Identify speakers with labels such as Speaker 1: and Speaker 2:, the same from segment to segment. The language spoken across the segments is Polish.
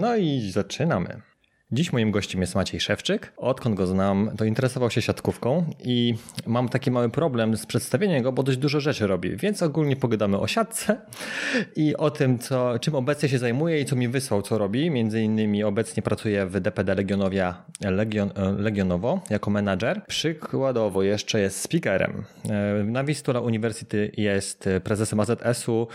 Speaker 1: No i zaczynamy. Dziś moim gościem jest Maciej Szewczyk. Odkąd go znam, to interesował się siatkówką i mam taki mały problem z przedstawieniem go, bo dość dużo rzeczy robi, więc ogólnie pogadamy o siatce i o tym, co, czym obecnie się zajmuje i co mi wysłał, co robi. Między innymi obecnie pracuje w DPD Legionowia Legion, Legionowo jako menadżer. Przykładowo jeszcze jest speakerem. Na Wistula University jest prezesem AZS-u.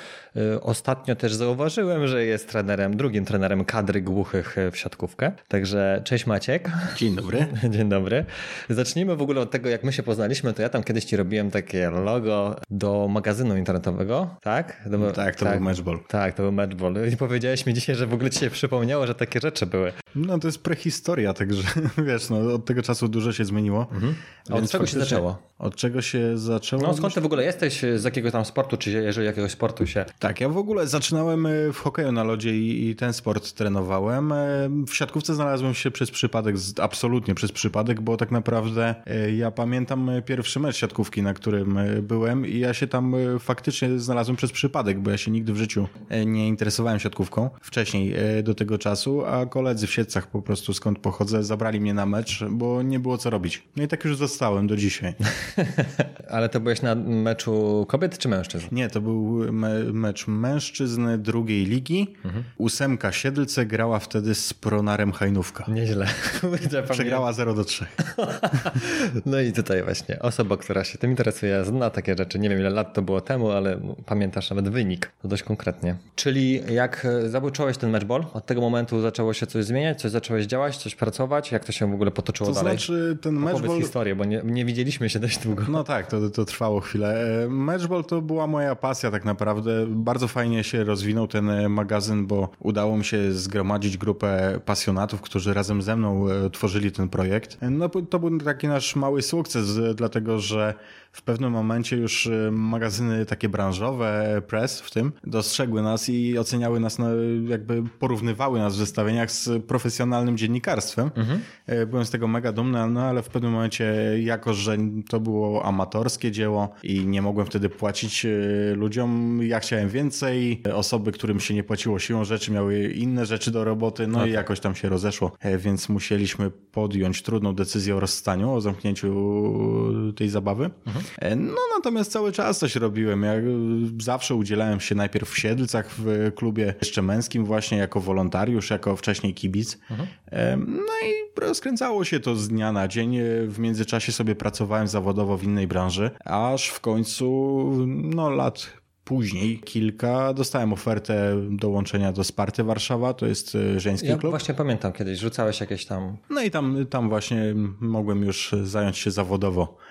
Speaker 1: Ostatnio też zauważyłem, że jest trenerem, drugim trenerem kadry głuchych w siatkówkę. Także cześć Maciek.
Speaker 2: Dzień dobry.
Speaker 1: Dzień dobry. Zacznijmy w ogóle od tego, jak my się poznaliśmy. To ja tam kiedyś ci robiłem takie logo do magazynu internetowego, tak? Do,
Speaker 2: no tak, to tak, był Matchball.
Speaker 1: Tak, to był Matchball. I powiedziałeś mi dzisiaj, że w ogóle ci się przypomniało, że takie rzeczy były.
Speaker 2: No to jest prehistoria, także wiesz, no, od tego czasu dużo się zmieniło. Mhm.
Speaker 1: A od czego się zaczęło?
Speaker 2: Od czego się zaczęło?
Speaker 1: No skąd ty w ogóle jesteś? Z jakiego tam sportu? Czy jeżeli jakiegoś sportu się...
Speaker 2: Tak, ja w ogóle zaczynałem w hokeju na lodzie i, i ten sport trenowałem. W siatkówce znalazłem znalazłem się przez przypadek, absolutnie przez przypadek, bo tak naprawdę e, ja pamiętam e, pierwszy mecz siatkówki, na którym e, byłem i ja się tam faktycznie znalazłem przez przypadek, bo ja się nigdy w życiu nie interesowałem siatkówką wcześniej do tego czasu, a koledzy w Siedcach po prostu skąd pochodzę zabrali mnie na mecz, bo nie było co robić. No i tak już zostałem do dzisiaj.
Speaker 1: Ale to byłeś na meczu kobiet czy mężczyzn?
Speaker 2: Nie, to był me mecz mężczyzn drugiej ligi. Mhm. Ósemka Siedlce grała wtedy z Pronarem Hajnówką.
Speaker 1: Nieźle.
Speaker 2: Przegrała 0 do 3.
Speaker 1: no i tutaj właśnie osoba, która się tym interesuje, zna takie rzeczy. Nie wiem ile lat to było temu, ale pamiętasz nawet wynik. To dość konkretnie. Czyli jak zabuczyłeś ten matchball, od tego momentu zaczęło się coś zmieniać, coś zacząłeś działać, coś pracować? Jak to się w ogóle potoczyło
Speaker 2: to
Speaker 1: dalej?
Speaker 2: To znaczy ten matchball...
Speaker 1: Opowiedz historię, bo nie, nie widzieliśmy się dość długo.
Speaker 2: No tak, to, to trwało chwilę. Matchball to była moja pasja tak naprawdę. Bardzo fajnie się rozwinął ten magazyn, bo udało mi się zgromadzić grupę pasjonatów, którzy razem ze mną e, tworzyli ten projekt. No to był taki nasz mały sukces, dlatego że w pewnym momencie już e, magazyny takie branżowe, press w tym, dostrzegły nas i oceniały nas, na, jakby porównywały nas w zestawieniach z profesjonalnym dziennikarstwem. Mhm. E, byłem z tego mega dumny, no ale w pewnym momencie, jako że to było amatorskie dzieło i nie mogłem wtedy płacić ludziom, ja chciałem więcej. Osoby, którym się nie płaciło siłą rzeczy, miały inne rzeczy do roboty, no okay. i jakoś tam się rozeszło E, więc musieliśmy podjąć trudną decyzję o rozstaniu, o zamknięciu tej zabawy. Mhm. E, no natomiast cały czas coś robiłem. Ja zawsze udzielałem się najpierw w Siedlcach w klubie jeszcze męskim właśnie jako wolontariusz, jako wcześniej kibic. Mhm. E, no i rozkręcało się to z dnia na dzień. W międzyczasie sobie pracowałem zawodowo w innej branży, aż w końcu no lat później kilka dostałem ofertę dołączenia do Sparty Warszawa, to jest e, żeński
Speaker 1: ja
Speaker 2: klub.
Speaker 1: właśnie pamiętam kiedyś, rzucałeś jakieś tam...
Speaker 2: No i tam, tam właśnie mogłem już zająć się zawodowo E,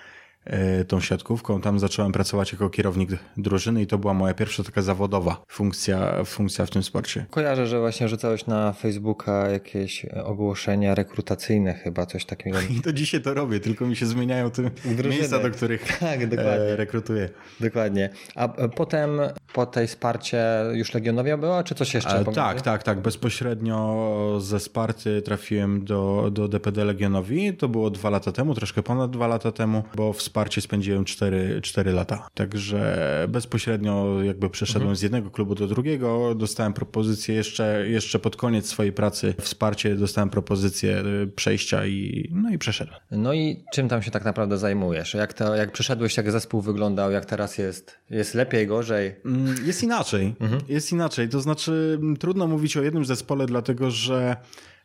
Speaker 2: tą siatkówką. Tam zacząłem pracować jako kierownik drużyny i to była moja pierwsza taka zawodowa funkcja, funkcja w tym sporcie.
Speaker 1: Kojarzę, że właśnie rzucałeś na Facebooka jakieś ogłoszenia rekrutacyjne chyba, coś takiego.
Speaker 2: I to dzisiaj to robię, tylko mi się zmieniają te Drużyny. miejsca, do których tak, dokładnie. rekrutuję.
Speaker 1: Dokładnie. A potem po tej Sparcie już Legionowia była, czy coś jeszcze?
Speaker 2: E, tak, tak, tak. Bezpośrednio ze Sparty trafiłem do, do DPD Legionowi. To było dwa lata temu, troszkę ponad dwa lata temu, bo w wsparcie spędziłem 4, 4 lata. Także bezpośrednio jakby przeszedłem mhm. z jednego klubu do drugiego. Dostałem propozycję jeszcze, jeszcze pod koniec swojej pracy wsparcie, dostałem propozycję y, przejścia i no i przeszedłem.
Speaker 1: No i czym tam się tak naprawdę zajmujesz? Jak, to, jak przyszedłeś, jak zespół wyglądał, jak teraz jest? Jest lepiej, gorzej?
Speaker 2: Mm, jest inaczej. Mhm. Jest inaczej. To znaczy mm, trudno mówić o jednym zespole, dlatego że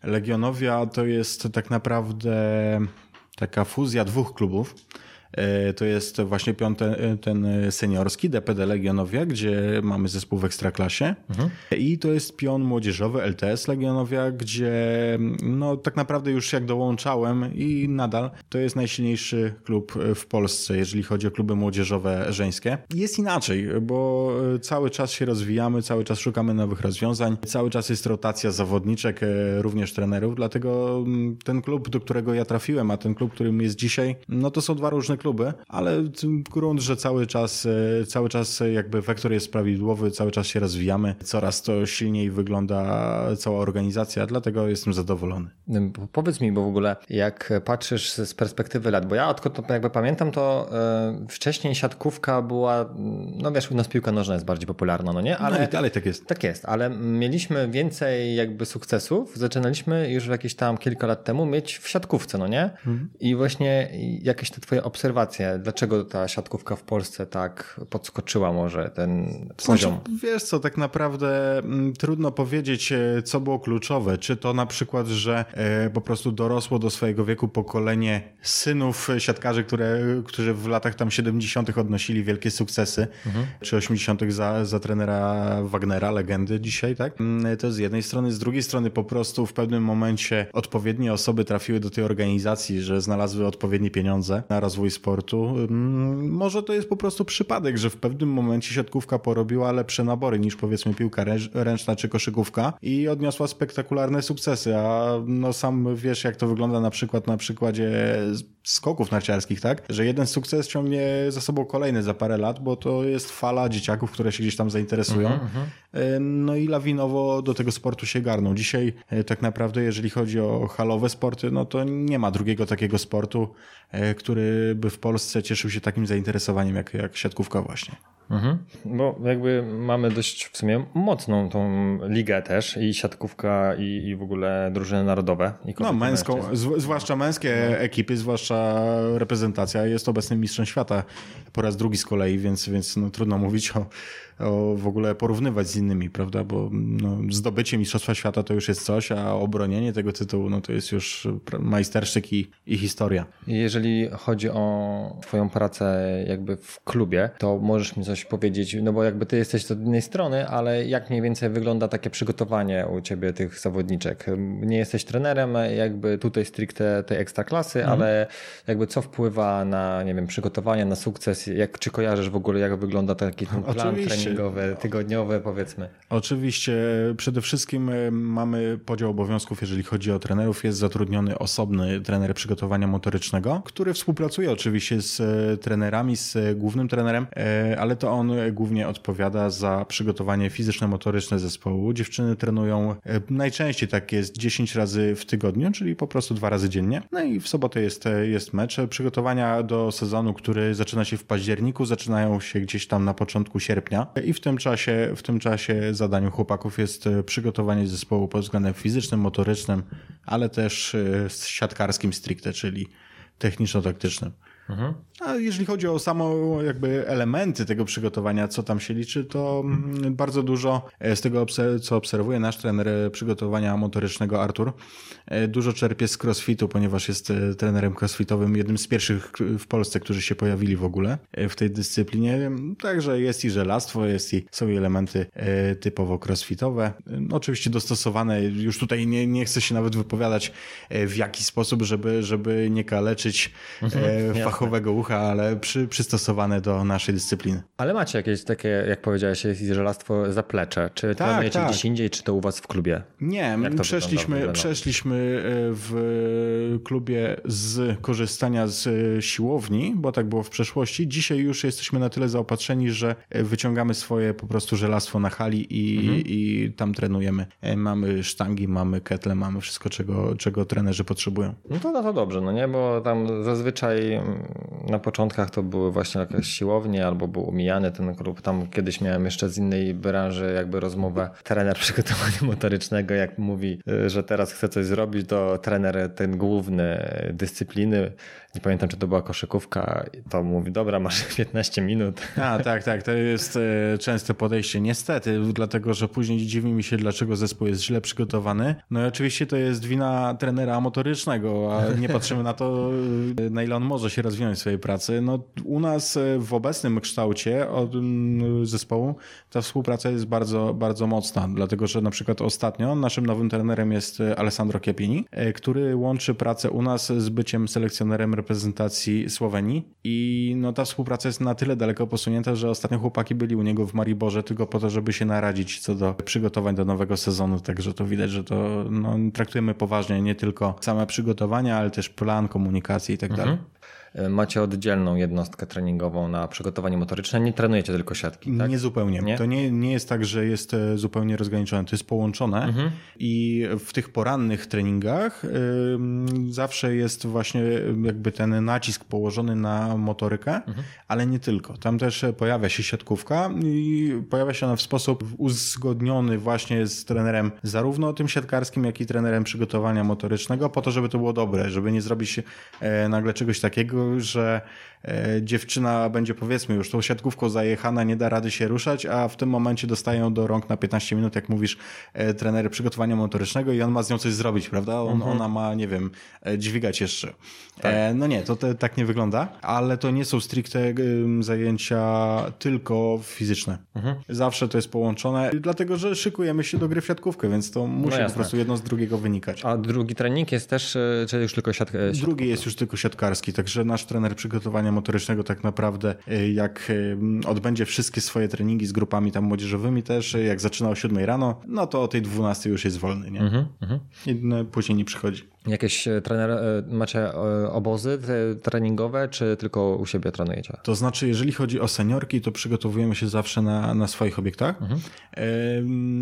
Speaker 2: Legionowia to jest tak naprawdę taka fuzja dwóch klubów. E, to jest właśnie piąty, e, ten seniorski DPD Legionowia, gdzie mamy zespół w Ekstraklasie mhm. i to jest pion młodzieżowy LTS Legionowia, gdzie no tak naprawdę już jak dołączałem i nadal to jest najsilniejszy klub w Polsce, jeżeli chodzi o kluby młodzieżowe żeńskie. Jest inaczej, bo cały czas się rozwijamy, cały czas szukamy nowych rozwiązań, cały czas jest rotacja zawodniczek, e, również trenerów, dlatego ten klub, do którego ja trafiłem, a ten klub, którym jest dzisiaj, no to są dwa różne różne kluby, ale grunt, że cały czas, e, cały czas jakby wektor jest prawidłowy, cały czas się rozwijamy, coraz to silniej wygląda cała organizacja, dlatego jestem zadowolony.
Speaker 1: Powiedz mi, bo w ogóle jak patrzysz z perspektywy lat, bo ja odkąd jakby pamiętam, to e, wcześniej siatkówka była, no wiesz, u nas piłka nożna jest bardziej popularna, no nie?
Speaker 2: Ale, no, ale tak jest.
Speaker 1: Tak jest, ale mieliśmy więcej jakby sukcesów, zaczynaliśmy już jakieś tam kilka lat temu mieć w siatkówce, no nie? Mhm. I właśnie jakieś te twoje obserwacje, dlaczego ta siatkówka w Polsce tak podskoczyła może ten poziom?
Speaker 2: Znaczy, wiesz co, tak naprawdę mm, trudno powiedzieć, e, co było kluczowe. Czy to na przykład, że e, po prostu dorosło do swojego wieku pokolenie synów siatkarzy, które, którzy w latach tam 70. odnosili wielkie sukcesy, mhm. czy 80. za, za trenera Wagnera, legendy dzisiaj, tak? Mm, to z jednej strony, z drugiej strony po prostu w pewnym momencie odpowiednie osoby trafiły do tej organizacji, że znalazły odpowiednie pieniądze na rozwój sportu. Mm, może to jest po prostu przypadek, że w pewnym momencie siatkówka porobiła lepsze nabory niż powiedzmy piłka ręczna czy koszykówka i odniosła spektakularne sukcesy, a no sam wiesz jak to wygląda na przykład na przykładzie skoków narciarskich, tak? Że jeden sukces ciągnie za sobą kolejny za parę lat, bo to jest fala dzieciaków, które się gdzieś tam zainteresują. Uh -huh. No i lawinowo do tego sportu się garną. Dzisiaj e, tak naprawdę, jeżeli chodzi o halowe sporty, no to nie ma drugiego takiego sportu, e, który by w Polsce cieszył się takim zainteresowaniem jak, jak siatkówka właśnie.
Speaker 1: Mhm. Bo jakby mamy dość w sumie mocną tą ligę też i siatkówka i, i w ogóle drużyny narodowe. I
Speaker 2: no męską, zwłaszcza męskie no. ekipy, zwłaszcza reprezentacja jest obecnym mistrzem świata po raz drugi z kolei, więc, więc no, trudno mówić o o, w ogóle porównywać z innymi, prawda? Bo no, zdobycie Mistrzostwa Świata to już jest coś, a obronienie tego tytułu no, to jest już majstersztyk i, i historia.
Speaker 1: Jeżeli chodzi o Twoją pracę jakby w klubie, to możesz mi coś powiedzieć, no bo jakby Ty jesteś z innej strony, ale jak mniej więcej wygląda takie przygotowanie u Ciebie tych zawodniczek? Nie jesteś trenerem jakby tutaj stricte tej ekstraklasy, mhm. ale jakby co wpływa na, nie wiem, przygotowanie, na sukces? Jak, czy kojarzysz w ogóle, jak wygląda taki ten plan treningowy? treningowe, tygodniowe powiedzmy.
Speaker 2: Oczywiście przede wszystkim e, mamy podział obowiązków, jeżeli chodzi o trenerów. Jest zatrudniony osobny trener przygotowania motorycznego, który współpracuje oczywiście z e, trenerami, z głównym trenerem, e, ale to on głównie odpowiada za przygotowanie fizyczno-motoryczne zespołu. Dziewczyny trenują najczęściej tak jest 10 razy w tygodniu, czyli po prostu dwa razy dziennie. No i w sobotę jest, jest mecz. Przygotowania do sezonu, który zaczyna się w październiku, zaczynają się gdzieś tam na początku sierpnia. I w tym czasie, w tym czasie zadaniem chłopaków jest e, przygotowanie zespołu pod względem fizycznym, motorycznym, ale też e, siatkarskim stricte, czyli techniczno-taktycznym. Mhm. A jeżeli chodzi o samo jakby elementy tego przygotowania, co tam się liczy, to mm, bardzo dużo e, z tego, co obserwuje nasz trener przygotowania motorycznego Artur, e, dużo czerpie z crossfitu, ponieważ jest e, trenerem crossfitowym, jednym z pierwszych w Polsce, którzy się pojawili w ogóle w tej dyscyplinie. Także jest i żelastwo, jest i są i elementy typowo crossfitowe. Oczywiście dostosowane, już tutaj nie, nie chcę się nawet wypowiadać w jaki sposób, żeby, żeby nie kaleczyć mhm, fachowego ucha ale przy, przystosowane do naszej dyscypliny.
Speaker 1: Ale macie jakieś takie, jak powiedziałeś, żelastwo zaplecze. Czy tak, trenujecie tak. gdzieś indziej, czy to u was w klubie?
Speaker 2: Nie, przeszliśmy, przeszliśmy e, w klubie z korzystania z siłowni, bo tak było w przeszłości. Dzisiaj już jesteśmy na tyle zaopatrzeni, że wyciągamy swoje po prostu żelastwo na hali i, mhm. i tam trenujemy. E, mamy sztangi, mamy ketle, mamy wszystko, czego, czego trenerzy potrzebują.
Speaker 1: No to, no to dobrze, no nie, bo tam zazwyczaj mm, na początkach to były właśnie jakieś siłownie albo był umijany ten klub. Tam kiedyś miałem jeszcze z innej branży jakby rozmowę. Trener przygotowania motorycznego, jak mówi, y, że teraz chce coś zrobić, to trener ten główny dyscypliny nie pamiętam, czy to była koszykówka, to mówi, dobra, masz 15 minut.
Speaker 2: A, tak, tak, to jest e, częste podejście. Niestety, dlatego, że później dziwi mi się, dlaczego zespół jest źle przygotowany. No i oczywiście to jest wina trenera motorycznego, a nie patrzymy na to, e, na ile on może się rozwinąć w swojej pracy. No, u nas e, w obecnym kształcie od zespołu ta współpraca jest bardzo, bardzo mocna, dlatego, że na przykład ostatnio naszym nowym trenerem jest Alessandro Chiappini, który łączy pracę u nas z byciem selekcjonerem Słowenii. I no ta współpraca jest na tyle daleko posunięta, że ostatnio chłopaki byli u niego w Mariborze tylko po to, żeby się naradzić co do przygotowań do nowego sezonu, także to widać, że to no, traktujemy poważnie nie tylko same przygotowania, ale też plan, komunikacji i tak dalej.
Speaker 1: Macie oddzielną jednostkę treningową na przygotowanie motoryczne, nie trenujecie tylko siatki, tak?
Speaker 2: Nie zupełnie. Nie? To nie, nie jest tak, że jest e, zupełnie rozgraniczone. To jest połączone mhm. i w tych porannych treningach zawsze jest właśnie jakby ten nacisk położony na motorykę, mhm. ale nie tylko. Tam też pojawia się siatkówka i pojawia się ona w sposób uzgodniony właśnie z trenerem zarówno tym siatkarskim, jak i trenerem przygotowania motorycznego po to, żeby to było dobre, żeby nie zrobić e, nagle czegoś takiego, že dziewczyna będzie powiedzmy już tą siatkówką zajechana, nie da rady się ruszać, a w tym momencie dostają do rąk na 15 minut, jak mówisz, e, trenery przygotowania motorycznego i on ma z nią coś zrobić, prawda? On, mhm. Ona ma, nie wiem, dźwigać jeszcze. Tak. No nie, to te, tak nie wygląda, ale to nie są stricte zajęcia tylko fizyczne. Mhm. Zawsze to jest połączone, dlatego że szykujemy się do gry w siatkówkę, więc to musi no po prostu jedno z drugiego wynikać.
Speaker 1: A drugi trening jest też, czy już tylko siatka?
Speaker 2: Drugi jest już tylko siatkarski, także nasz trener przygotowania motorycznego tak naprawdę e, jak e, odbędzie wszystkie swoje treningi z grupami tam młodzieżowymi też, e, jak zaczyna o 7 rano, no to o tej 12 już jest wolny, nie? Mhm, mhm. I później nie przychodzi.
Speaker 1: Jakieś trener, macie obozy treningowe, czy tylko u siebie trenujecie?
Speaker 2: To znaczy, jeżeli chodzi o seniorki, to przygotowujemy się zawsze na, na swoich obiektach. Mhm.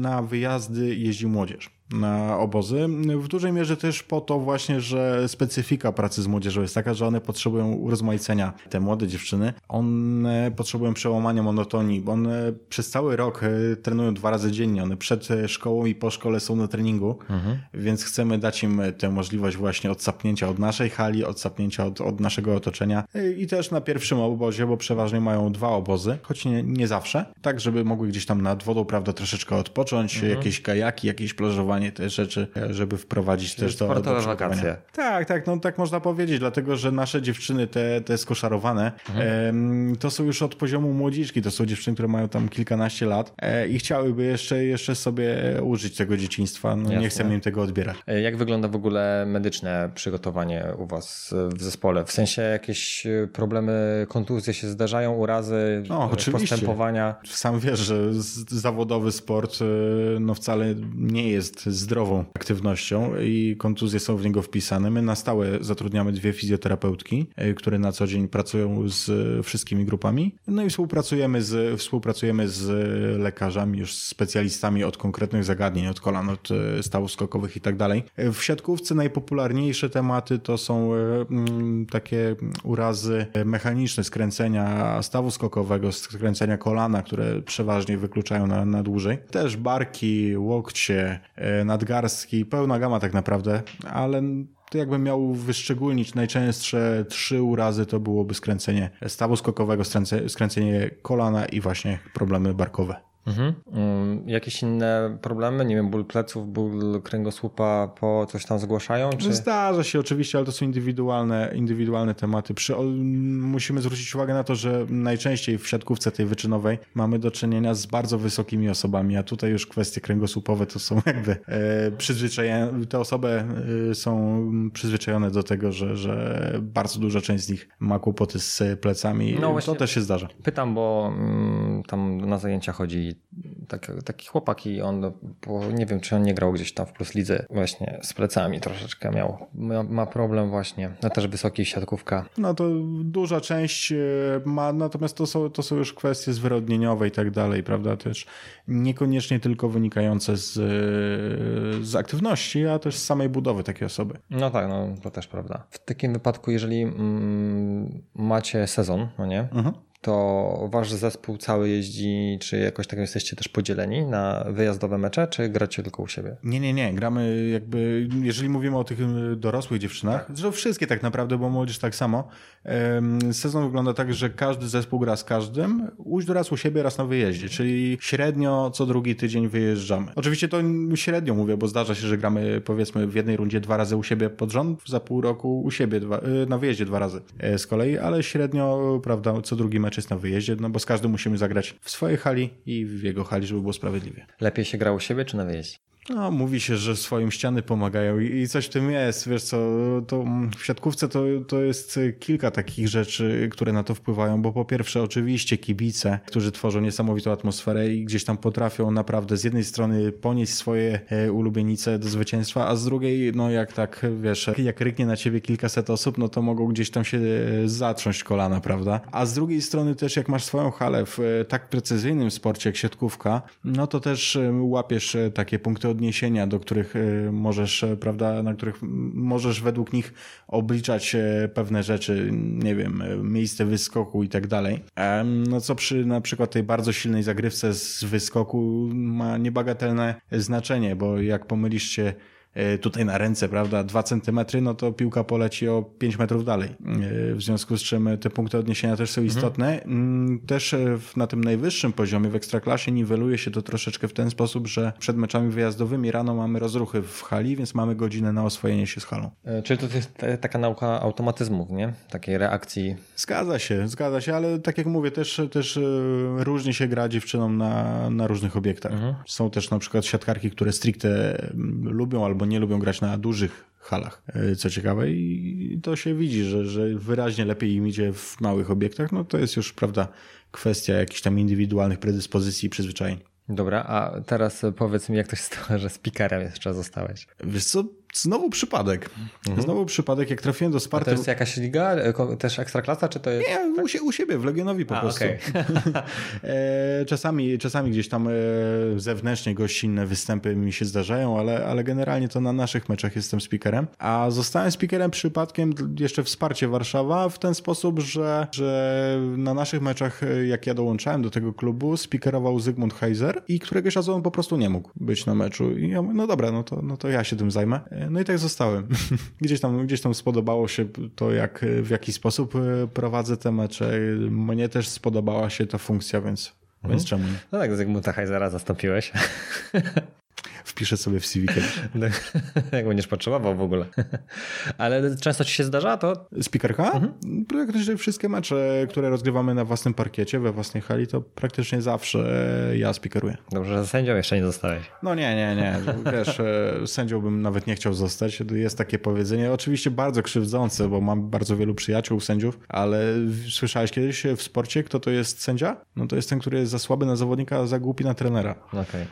Speaker 2: Na wyjazdy jeździ młodzież na obozy. W dużej mierze też po to właśnie, że specyfika pracy z młodzieżą jest taka, że one potrzebują urozmaicenia. Te młode dziewczyny, one potrzebują przełamania monotonii, bo one przez cały rok e, trenują dwa razy dziennie. One przed szkołą i po szkole są na treningu, mhm. więc chcemy dać im tę możliwość właśnie odsapnięcia od naszej hali, odsapnięcia od, od naszego otoczenia e, i też na pierwszym obozie, bo przeważnie mają dwa obozy, choć nie, nie zawsze, tak żeby mogły gdzieś tam nad wodą, prawda, troszeczkę odpocząć, mhm. jakieś kajaki, jakieś plażowanie te rzeczy, żeby wprowadzić Czyli też do,
Speaker 1: do wakacje.
Speaker 2: Tak, tak, no tak można powiedzieć, dlatego że nasze dziewczyny, te, te skoszarowane, mhm. to są już od poziomu młodziczki, to są dziewczyny, które mają tam kilkanaście lat e, i chciałyby jeszcze, jeszcze sobie użyć tego dzieciństwa. No, nie chcemy im tego odbierać.
Speaker 1: E, jak wygląda w ogóle medyczne przygotowanie u was w zespole? W sensie jakieś problemy, kontuzje się zdarzają, urazy, no, oczywiście. postępowania?
Speaker 2: Sam wiesz, że zawodowy sport no wcale nie jest zdrową aktywnością i kontuzje są w niego wpisane. My na stałe zatrudniamy dwie fizjoterapeutki, e, które na co dzień pracują z wszystkimi grupami. No i współpracujemy z, współpracujemy z lekarzami, już specjalistami od konkretnych zagadnień, od kolan, od e, stawów skokowych i tak dalej. E, w siatkówce najpopularniejsze tematy to są mm, takie urazy mechaniczne, skręcenia stawu skokowego, skręcenia kolana, które przeważnie wykluczają na, na dłużej. Też barki, łokcie, nadgarstki, pełna gama tak naprawdę, ale to jakbym miał wyszczególnić najczęstsze trzy urazy, to byłoby skręcenie stawu skokowego, skręcenie kolana i właśnie problemy barkowe. Mhm.
Speaker 1: Um, jakieś inne problemy? Nie wiem, ból pleców, ból kręgosłupa po coś tam zgłaszają? Czy...
Speaker 2: Zdarza się oczywiście, ale to są indywidualne, indywidualne tematy. Przy, musimy zwrócić uwagę na to, że najczęściej w siatkówce tej wyczynowej mamy do czynienia z bardzo wysokimi osobami, a tutaj już kwestie kręgosłupowe to są jakby e, przyzwyczajone, te osoby e, są przyzwyczajone do tego, że, że bardzo duża część z nich ma kłopoty z plecami. No to też się zdarza.
Speaker 1: Pytam, bo mm, tam na zajęcia chodzi taki, taki chłopak i on, bo nie wiem, czy on nie grał gdzieś tam w Plus Lidze właśnie z plecami troszeczkę miał. Ma, ma problem właśnie, no też wysoki siatkówka.
Speaker 2: No to duża część e, ma, natomiast to są, to są już kwestie zwyrodnieniowe i tak dalej, prawda, też niekoniecznie tylko wynikające z, z aktywności, a też z samej budowy takiej osoby.
Speaker 1: No tak, no to też prawda. W takim wypadku, jeżeli mm, macie sezon, no nie, mhm to wasz zespół cały jeździ, czy jakoś tak jesteście też podzieleni na wyjazdowe mecze, czy gracie tylko u siebie?
Speaker 2: Nie, nie, nie. Gramy jakby, jeżeli mówimy o tych y, dorosłych dziewczynach, tak. zresztą wszystkie tak naprawdę, bo młodzież tak samo. Sezon wygląda tak, że każdy zespół gra z każdym, uś raz u siebie, raz na wyjeździe, czyli średnio co drugi tydzień wyjeżdżamy. Oczywiście to średnio mówię, bo zdarza się, że gramy powiedzmy w jednej rundzie dwa razy u siebie pod rząd, za pół roku u siebie dwa, y, na wyjeździe dwa razy e, z kolei, ale średnio, prawda, co drugi mecz jest na wyjeździe, no bo z każdym musimy zagrać w swojej hali i w jego hali, żeby było sprawiedliwie.
Speaker 1: Lepiej się gra u siebie czy na wyjeździe?
Speaker 2: No, mówi się, że swoim ściany pomagają i, coś w tym jest. Wiesz co, to w siatkówce to, to jest kilka takich rzeczy, które na to wpływają, bo po pierwsze oczywiście kibice, którzy tworzą niesamowitą atmosferę i gdzieś tam potrafią naprawdę z jednej strony ponieść swoje e, ulubienice do zwycięstwa, a z drugiej, no jak tak, wiesz, jak ryknie na ciebie kilkaset osób, no to mogą gdzieś tam się e, zatrząść kolana, prawda? A z drugiej strony też jak masz swoją halę w e, tak precyzyjnym sporcie jak siatkówka, no to też łapiesz takie punkty odniesienia, do których możesz, prawda, na których możesz według nich obliczać pewne rzeczy, nie wiem, miejsce wyskoku i tak dalej. No co przy na przykład tej bardzo silnej zagrywce z wyskoku ma niebagatelne znaczenie, bo jak pomylisz się E, tutaj na ręce, prawda, 2 centymetry, no to piłka poleci o 5 metrów dalej. E, w związku z czym te punkty odniesienia też są mhm. istotne. Mhm. Też e, na tym najwyższym poziomie w ekstraklasie niweluje się to troszeczkę w ten sposób, że przed meczami wyjazdowymi rano mamy rozruchy w hali, więc mamy godzinę na oswojenie się z halą.
Speaker 1: Czyli to jest taka nauka automatyzmów, nie? Takiej reakcji.
Speaker 2: Zgadza się, zgadza się, ale tak jak mówię, też, też różnie się gra dziewczynom na, na różnych obiektach. Mhm. Są też na przykład siatkarki, które stricte lubią albo albo nie lubią grać na dużych halach, e, co ciekawe i to się widzi, że, że wyraźnie lepiej im idzie w małych obiektach, no to jest już, prawda, kwestia jakichś tam indywidualnych predyspozycji i przyzwyczajeń.
Speaker 1: Dobra, a teraz powiedz mi, jak to się stało, że speakerem jeszcze zostałeś?
Speaker 2: Wiesz co, Znowu przypadek. Mhm. Znowu przypadek, jak trafiłem do Sparty. A to
Speaker 1: jest jakaś liga, e, też ekstraklasa, czy to jest...
Speaker 2: Nie, tak? u, u siebie, w Legionowi po A, prostu. Okay. E, czasami, czasami gdzieś tam e, zewnętrznie gościnne występy mi się zdarzają, ale, ale generalnie to na naszych meczach jestem speakerem. A zostałem speakerem przypadkiem jeszcze wsparcie Warszawa w ten sposób, że, że na naszych meczach, jak ja dołączałem do tego klubu, speakerował Zygmunt Heiser i któregoś razu on po prostu nie mógł być na meczu. I ja mówię, no dobra, no to, no to ja się tym zajmę. No i tak zostałem. Gdzieś tam, gdzieś tam spodobało się to, jak, w jaki sposób e, prowadzę te mecze. Mnie też spodobała się ta funkcja, więc, mhm. więc czemu nie?
Speaker 1: No tak, Zygmunta Heizera zastąpiłeś.
Speaker 2: Wpiszę sobie w CV.
Speaker 1: No, jak będziesz potrzebował w ogóle. Ale często ci się zdarza to?
Speaker 2: Speakerka? Mhm. Praktycznie wszystkie mecze, które rozgrywamy na własnym parkiecie, we własnej hali, to praktycznie zawsze ja speakeruję.
Speaker 1: Dobrze, że sędzią jeszcze nie zostałeś.
Speaker 2: No nie, nie, nie. Wiesz, e, sędzią bym nawet nie chciał zostać. Jest takie powiedzenie, oczywiście bardzo krzywdzące, bo mam bardzo wielu przyjaciół sędziów, ale słyszałeś kiedyś w sporcie, kto to jest sędzia? No to jest ten, który jest za słaby na zawodnika, a za głupi na trenera.
Speaker 1: Okay.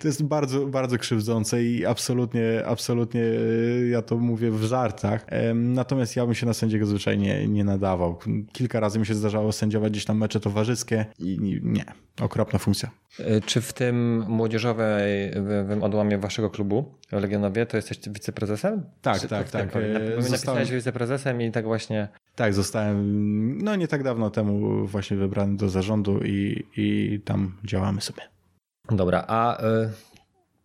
Speaker 2: to jest bardzo, bardzo krzywdzące i absolutnie, absolutnie e, ja to mówię w żartach. Natomiast ja bym się na sędziego zwyczajnie nie nadawał. Kilka razy mi się zdarzało sędziować gdzieś tam mecze towarzyskie i nie, okropna funkcja.
Speaker 1: E, czy w tym młodzieżowym odłamie waszego klubu, Legionowie, to jesteś wiceprezesem?
Speaker 2: Tak, Czy tak, tak.
Speaker 1: Zostałem... Napisałeś wiceprezesem i tak właśnie...
Speaker 2: Tak, zostałem no nie tak dawno temu właśnie wybrany do zarządu i, i tam działamy sobie.
Speaker 1: Dobra, a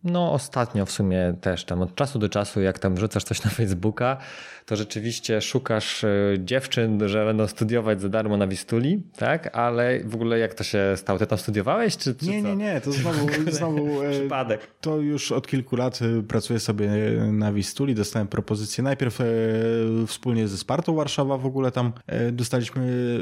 Speaker 1: no ostatnio w sumie też tam od czasu do czasu, jak tam wrzucasz coś na Facebooka, to rzeczywiście szukasz e, dziewczyn, że będą studiować za darmo na Wistuli, tak? Ale w ogóle jak to się stało? Ty tam studiowałeś? Czy, czy
Speaker 2: nie,
Speaker 1: co?
Speaker 2: nie, nie, to znowu, znowu
Speaker 1: e, przypadek.
Speaker 2: To już od kilku lat e, pracuję sobie na Wistuli, dostałem propozycję najpierw wspólnie ze Spartą Warszawa w ogóle tam dostaliśmy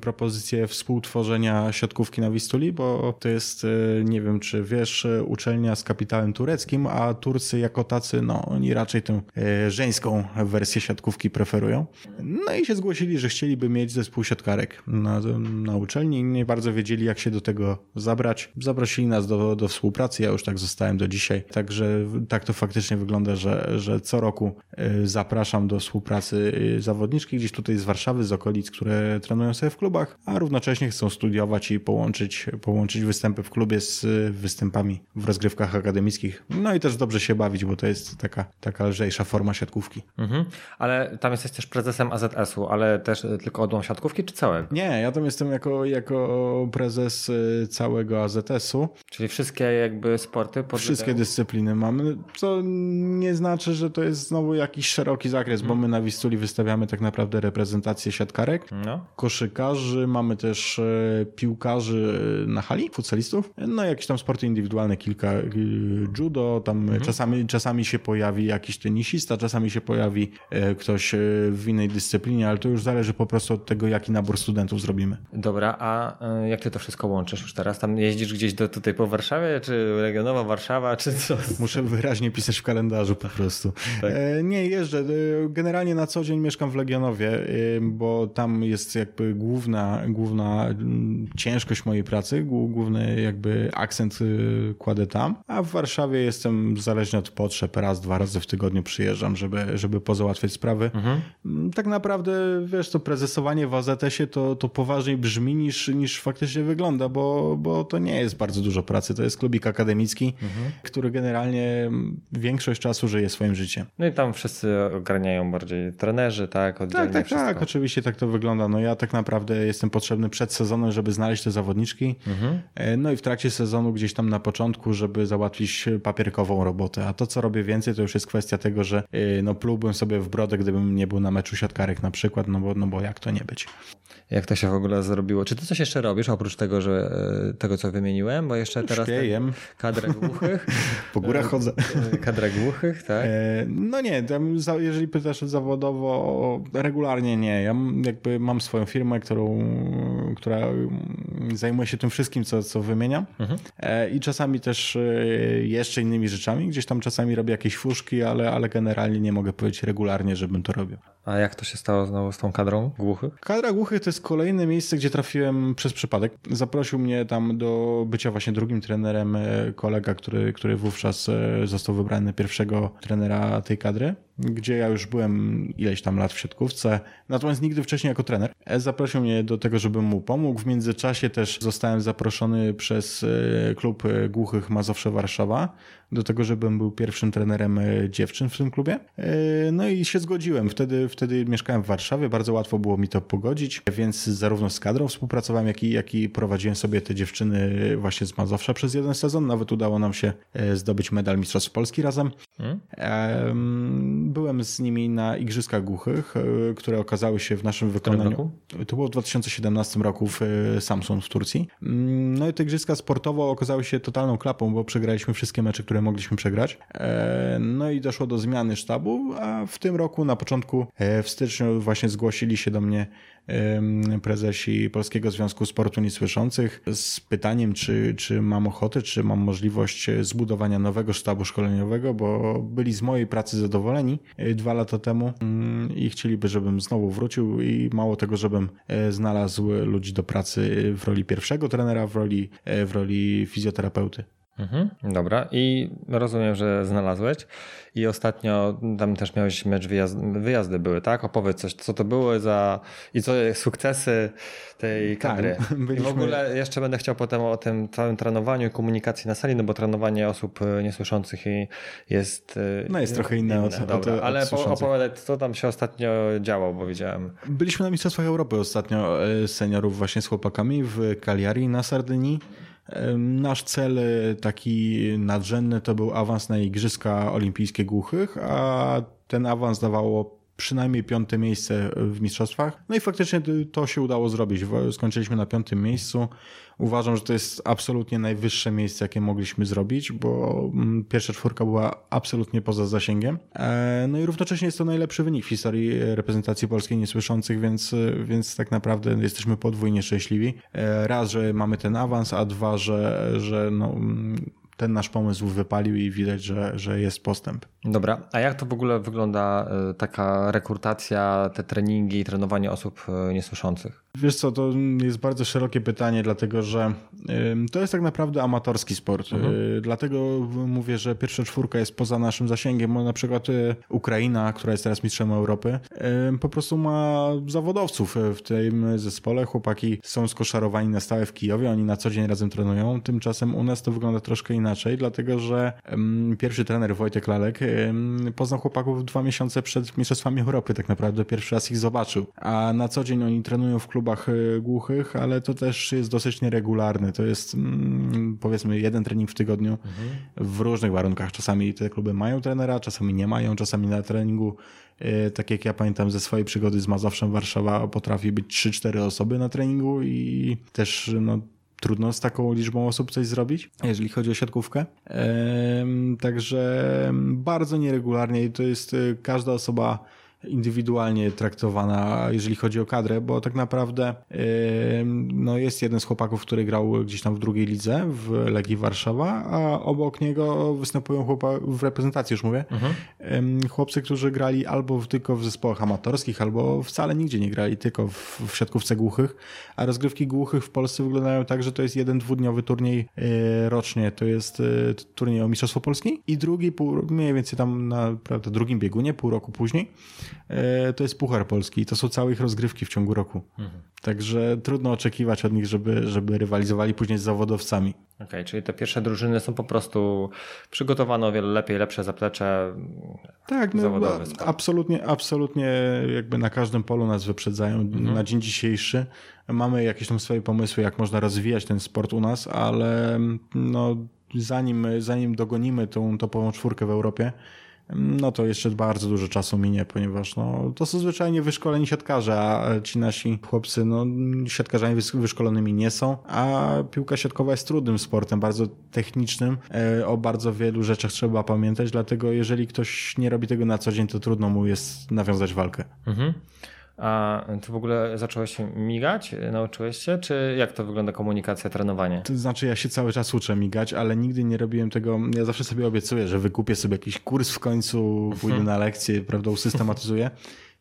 Speaker 2: propozycję współtworzenia siatkówki na Wistuli, bo to jest, nie wiem czy wiesz, uczelnia z kapitałem tureckim, a Turcy jako tacy, no oni raczej tę żeńską wersję siatkówki preferują. No i się zgłosili, że chcieliby mieć zespół siatkarek na, na uczelni nie bardzo wiedzieli, jak się do tego zabrać. Zaprosili nas do, do współpracy, ja już tak zostałem do dzisiaj. Także tak to faktycznie wygląda, że, że co roku y, zapraszam do współpracy y, zawodniczki gdzieś tutaj z Warszawy, z okolic, które trenują sobie w klubach, a równocześnie chcą studiować i połączyć, połączyć występy w klubie z występami w rozgrywkach akademickich. No i też dobrze się bawić, bo to jest taka, taka lżejsza forma siatkówki. Mhm.
Speaker 1: Ale tam jesteś też prezesem AZS-u, ale też tylko odłam siatkówki, czy całego?
Speaker 2: Nie, ja tam jestem jako, jako prezes y, całego AZS-u.
Speaker 1: Czyli wszystkie jakby sporty?
Speaker 2: Wszystkie dyscypliny mamy, co nie znaczy, że to jest znowu jakiś szeroki zakres, hmm. bo my na Wistuli wystawiamy tak naprawdę reprezentację siatkarek, no. koszykarzy, mamy też y, piłkarzy na hali, futsalistów, no jakieś tam sporty indywidualne, kilka, judo, tam mhm. czasami, czasami się pojawi jakiś tenisista, czasami się pojawi ktoś w innej dyscyplinie, ale to już zależy po prostu od tego, jaki nabór studentów zrobimy.
Speaker 1: Dobra, a jak ty to wszystko łączysz już teraz? Tam jeździsz gdzieś do, tutaj po Warszawie, czy regionowa Warszawa, czy co?
Speaker 2: Muszę wyraźnie pisać w kalendarzu po prostu. Tak. Nie, jeżdżę. Generalnie na co dzień mieszkam w Legionowie, bo tam jest jakby główna, główna ciężkość mojej pracy, główny jakby akcent kładę tam, a w Warszawie jestem zależnie od potrzeb, raz, dwa razy w tygodniu przyjeżdżam, żeby, żeby pozałatwiać sprawy. Mhm. Mm, tak naprawdę, wiesz, to prezesowanie w AZS-ie to, to poważniej brzmi niż, niż faktycznie wygląda, bo, bo to nie jest bardzo dużo pracy. To jest klubik akademicki, mhm. który generalnie większość czasu żyje swoim życiem.
Speaker 1: No i tam wszyscy ogarniają bardziej trenerzy, tak?
Speaker 2: Oddzielnie tak, tak, wszystko. tak, oczywiście tak to wygląda. No ja tak naprawdę jestem potrzebny przed sezonem, żeby znaleźć te zawodniczki. Mhm. E, no i w trakcie sezonu gdzieś tam na początku, żeby załatwić papierkową robotę. A to, co robię więcej, to już jest kwestia tego, że e, no plułbym sobie w brodę, gdybym nie był na meczu siatkarek na przykład, no bo, no bo jak to nie być.
Speaker 1: Jak to się w ogóle zrobiło? Czy ty coś jeszcze robisz oprócz tego, że e, tego, co wymieniłem? Bo jeszcze teraz
Speaker 2: Śpiejem.
Speaker 1: kadra głuchych.
Speaker 2: po górach chodzę.
Speaker 1: Kadra głuchych, tak?
Speaker 2: No nie, jeżeli pytasz zawodowo, regularnie nie. Ja jakby mam swoją firmę, którą, która zajmuje się tym wszystkim, co, co wymieniam. Mhm. E, I czasami też e, jeszcze innymi rzeczami. Gdzieś tam czasami robię jakieś fuszki, ale, ale generalnie nie mogę powiedzieć regularnie, żebym to robił.
Speaker 1: A jak to się stało znowu z tą kadrą głuchych?
Speaker 2: Kadra głuchych to jest kolejne miejsce, gdzie trafiłem przez przypadek. Zaprosił mnie tam do bycia właśnie drugim trenerem e, kolega, który, który wówczas został wybrany pierwszego trenera tej kadry gdzie ja już byłem ileś tam lat w siatkówce, natomiast nigdy wcześniej jako trener. E, zaprosił mnie do tego, żebym mu pomógł. W międzyczasie też zostałem zaproszony przez e, klub e, głuchych Mazowsze Warszawa do tego, żebym był pierwszym trenerem dziewczyn w tym klubie. No i się zgodziłem. Wtedy, wtedy mieszkałem w Warszawie, bardzo łatwo było mi to pogodzić, więc zarówno z kadrą współpracowałem, jak i, jak i prowadziłem sobie te dziewczyny właśnie z Mazowsza przez jeden sezon. Nawet udało nam się zdobyć medal Mistrzostw Polski razem. Hmm? byłem z nimi na Igrzyskach Głuchych, e, które okazały się w naszym wykonaniu. To było w 2017 roku w e, Samsung w Turcji. Mm, no i te Igrzyska sportowo okazały się totalną klapą, bo przegraliśmy wszystkie mecze, które mogliśmy przegrać. E, no i doszło do zmiany sztabu, a w tym roku na początku w styczniu właśnie zgłosili się do mnie prezesi Polskiego Związku Sportu Niesłyszących z pytaniem, czy, czy mam ochotę, czy mam możliwość zbudowania nowego sztabu szkoleniowego, bo byli z mojej pracy zadowoleni e, dwa lata temu mm, i chcieliby, żebym znowu wrócił i mało tego, żebym e, znalazł ludzi do pracy w roli pierwszego trenera, w roli, e, w roli fizjoterapeuty.
Speaker 1: Mhm, dobra, i rozumiem, że znalazłeś. I ostatnio tam też miałeś mecz wyjazd, wyjazdy były, tak? Opowiedz coś, co to były za i co sukcesy tej tak, kadry. Tak, byliśmy... I w ogóle jeszcze będę chciał potem o tym całym trenowaniu i komunikacji na sali, no bo trenowanie osób e, niesłyszących jest.
Speaker 2: E, no jest trochę inne, inne. od,
Speaker 1: Dobra, od, ale od opowiadać, co tam się ostatnio działo, bo widziałem.
Speaker 2: Byliśmy na Mistrzostwach Europy ostatnio e, seniorów właśnie z chłopakami w Cagliari na Sardynii. Nasz cel e, taki nadrzędny to był awans na Igrzyska Olimpijskie Głuchych, a ten awans dawało przynajmniej piąte miejsce w mistrzostwach. No i faktycznie to się udało zrobić. Skończyliśmy na piątym miejscu. Uważam, że to jest absolutnie najwyższe miejsce, jakie mogliśmy zrobić, bo mm, pierwsza czwórka była absolutnie poza zasięgiem. E, no i równocześnie jest to najlepszy wynik w historii reprezentacji polskiej niesłyszących, więc, więc tak naprawdę jesteśmy podwójnie szczęśliwi. E, raz, że mamy ten awans, a dwa, że, że no, mm, ten nasz pomysł wypalił i widać, że, że jest postęp.
Speaker 1: Dobra, a jak to w ogóle wygląda e, taka rekrutacja, te treningi i trenowanie osób niesłyszących?
Speaker 2: Wiesz co, to jest bardzo szerokie pytanie, dlatego że to jest tak naprawdę amatorski sport. Mhm. Y, dlatego mówię, że pierwsza czwórka jest poza naszym zasięgiem, bo na przykład y, Ukraina, która jest teraz mistrzem Europy, po prostu ma zawodowców w tym zespole. Chłopaki są skoszarowani na stałe w Kijowie, oni na co dzień razem trenują. Tymczasem u nas to wygląda troszkę inaczej, dlatego że pierwszy trener Wojtek Lalek poznał chłopaków dwa miesiące przed Mistrzostwami Europy, tak naprawdę pierwszy raz ich zobaczył. A na co dzień oni trenują w klubie klubach y, głuchych, ale to też jest dosyć nieregularne. To jest mm, powiedzmy jeden trening w tygodniu w różnych warunkach. Czasami te kluby mają trenera, czasami nie mają, czasami na treningu y, tak jak ja pamiętam ze swojej przygody z Mazowszem Warszawa potrafi być 3-4 osoby na treningu i też no, trudno z taką liczbą osób coś zrobić, jeżeli chodzi o siatkówkę. Także bardzo nieregularnie to jest y, każda osoba indywidualnie traktowana, jeżeli chodzi o kadrę, bo tak naprawdę no jest jeden z chłopaków, który grał gdzieś tam w drugiej lidze w Legii Warszawa, a obok niego występują chłopa w reprezentacji, już mówię, mhm. chłopcy, którzy grali albo tylko w zespołach amatorskich, albo wcale nigdzie nie grali, tylko w, w siatkówce głuchych, a rozgrywki głuchych w Polsce wyglądają tak, że to jest jeden dwudniowy turniej e, rocznie, to jest e, turniej o Mistrzostwo Polski i drugi, pół, mniej więcej tam na prawda, drugim biegunie, pół roku później, to jest Puchar Polski i to są całe ich rozgrywki w ciągu roku. Mhm. Także trudno oczekiwać od nich, żeby, żeby rywalizowali później z zawodowcami.
Speaker 1: Okej, okay, czyli te pierwsze drużyny są po prostu przygotowane o wiele lepiej, lepsze zaplecze.
Speaker 2: Tak, no, absolutnie, absolutnie jakby na każdym polu nas wyprzedzają. Mhm. Na dzień dzisiejszy mamy jakieś tam swoje pomysły, jak można rozwijać ten sport u nas, ale no, zanim, zanim dogonimy tą topową czwórkę w Europie, no to jeszcze bardzo dużo czasu minie, ponieważ no, to są zwyczajnie wyszkoleni siatkarze, a ci nasi chłopcy no, siatkarzami wyszkolonymi nie są, a piłka siatkowa jest trudnym sportem, bardzo technicznym, e, o bardzo wielu rzeczach trzeba pamiętać, dlatego jeżeli ktoś nie robi tego na co dzień, to trudno mu jest nawiązać walkę. Mhm.
Speaker 1: A ty w ogóle zacząłeś migać? Nauczyłeś się? Czy jak to wygląda komunikacja, trenowanie?
Speaker 2: To znaczy ja się cały czas uczę migać, ale nigdy nie robiłem tego. Ja zawsze sobie obiecuję, że wykupię sobie jakiś kurs w końcu, pójdę na lekcję, prawda, usystematyzuję.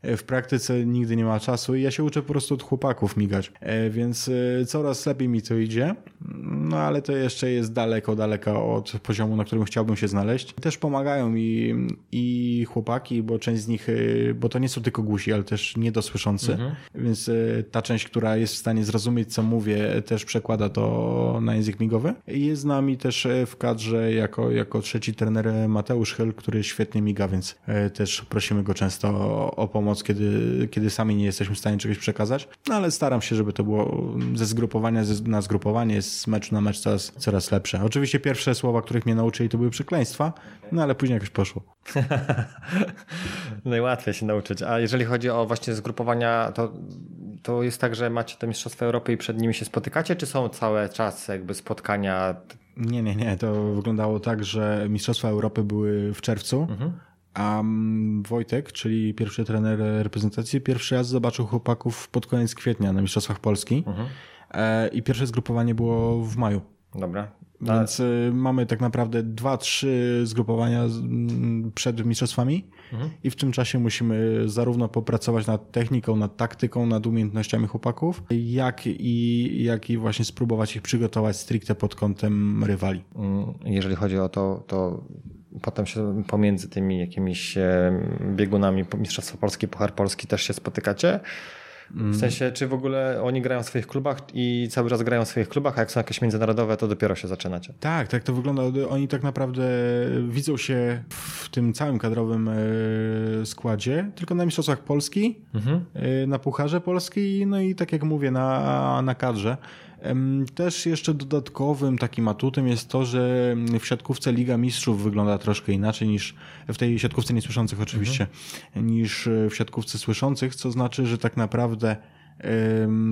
Speaker 2: E, w praktyce nigdy nie ma czasu i ja się uczę po prostu od chłopaków migać, e, więc e, coraz lepiej mi to idzie, no ale to jeszcze jest daleko, daleko od poziomu, na którym chciałbym się znaleźć. Też pomagają mi i chłopaki, bo część z nich, bo to nie są tylko głusi, ale też niedosłyszący, mhm. więc ta część, która jest w stanie zrozumieć, co mówię, też przekłada to na język migowy. Jest z nami też w kadrze jako, jako trzeci trener Mateusz Hyl, który świetnie miga, więc też prosimy go często o, o pomoc pomoc, kiedy, kiedy sami nie jesteśmy w stanie czegoś przekazać. No ale staram się, żeby to było ze zgrupowania na zgrupowanie, z meczu na mecz coraz, coraz lepsze. Oczywiście pierwsze słowa, których mnie nauczyli, to były przekleństwa, no ale później jakoś poszło.
Speaker 1: Najłatwiej się nauczyć. A jeżeli chodzi o właśnie zgrupowania, to, to jest tak, że macie te Mistrzostwa Europy i przed nimi się spotykacie, czy są cały czas jakby spotkania?
Speaker 2: Nie, nie, nie. To wyglądało tak, że Mistrzostwa Europy były w czerwcu. Mhm a Wojtek, czyli pierwszy trener reprezentacji, pierwszy raz zobaczył chłopaków pod koniec kwietnia na Mistrzostwach Polski. Mhm. E, I pierwsze zgrupowanie było w maju.
Speaker 1: Dobra.
Speaker 2: Więc y, mamy tak naprawdę dwa, trzy zgrupowania przed mistrzostwami mhm. i w tym czasie musimy zarówno popracować nad techniką, nad taktyką, nad umiejętnościami chłopaków, jak i, jak i właśnie spróbować ich przygotować stricte pod kątem rywali.
Speaker 1: Mm, jeżeli chodzi o to, to potem się pomiędzy tymi jakimiś biegunami Mistrzostwa Polski, Puchar Polski też się spotykacie? W sensie, czy w ogóle oni grają w swoich klubach i cały czas grają w swoich klubach, a jak są jakieś międzynarodowe, to dopiero się zaczynacie?
Speaker 2: Tak, tak to wygląda. Oni tak naprawdę widzą się w tym całym kadrowym e, składzie, tylko na Mistrzostwach Polski, mhm. E, na Pucharze Polski, no i tak jak mówię, na, na kadrze. Też jeszcze dodatkowym takim atutem jest to, że w siatkówce Liga Mistrzów wygląda troszkę inaczej niż w tej siatkówce niesłyszących oczywiście, mhm. niż w siatkówce słyszących, co znaczy, że tak naprawdę